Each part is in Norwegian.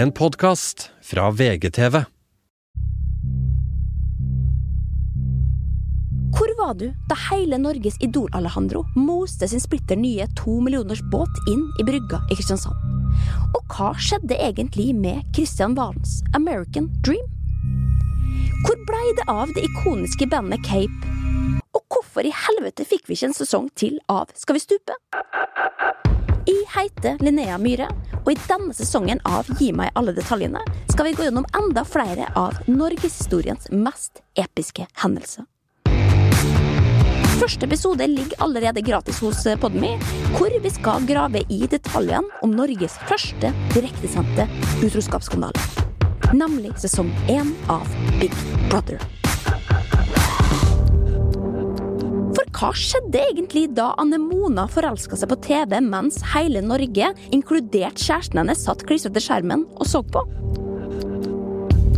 En podkast fra VGTV. Hvor var du da hele Norges Idol-Alejandro moste sin splitter nye to millioners båt inn i brygga i Kristiansand? Og hva skjedde egentlig med Kristian Valens American Dream? Hvor blei det av det ikoniske bandet Cape? Og hvorfor i helvete fikk vi ikke en sesong til av Skal vi stupe? Heter Linnea Myhre, og i denne sesongen av Gi meg alle detaljene skal vi gå gjennom enda flere av norgeshistoriens mest episke hendelser. Første episode ligger allerede gratis hos Podmy, hvor vi skal grave i detaljene om Norges første direktesendte utroskapsskandale. Nemlig sesong én av Big Brother. Hva skjedde egentlig da Anne Mona forelska seg på TV mens hele Norge, inkludert kjæresten hennes, satt klistret til skjermen og så på?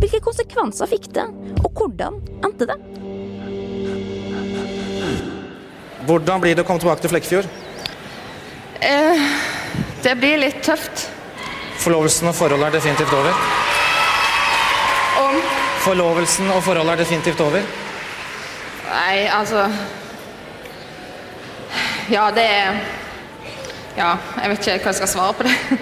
Hvilke konsekvenser fikk det, og hvordan endte det? Hvordan blir det å komme tilbake til Flekkefjord? Eh, det blir litt tøft. Forlovelsen og forholdet er definitivt over. Om Forlovelsen og forholdet er definitivt over. Nei, altså Ja, det er Ja, jeg vet ikke hva jeg skal svare på det.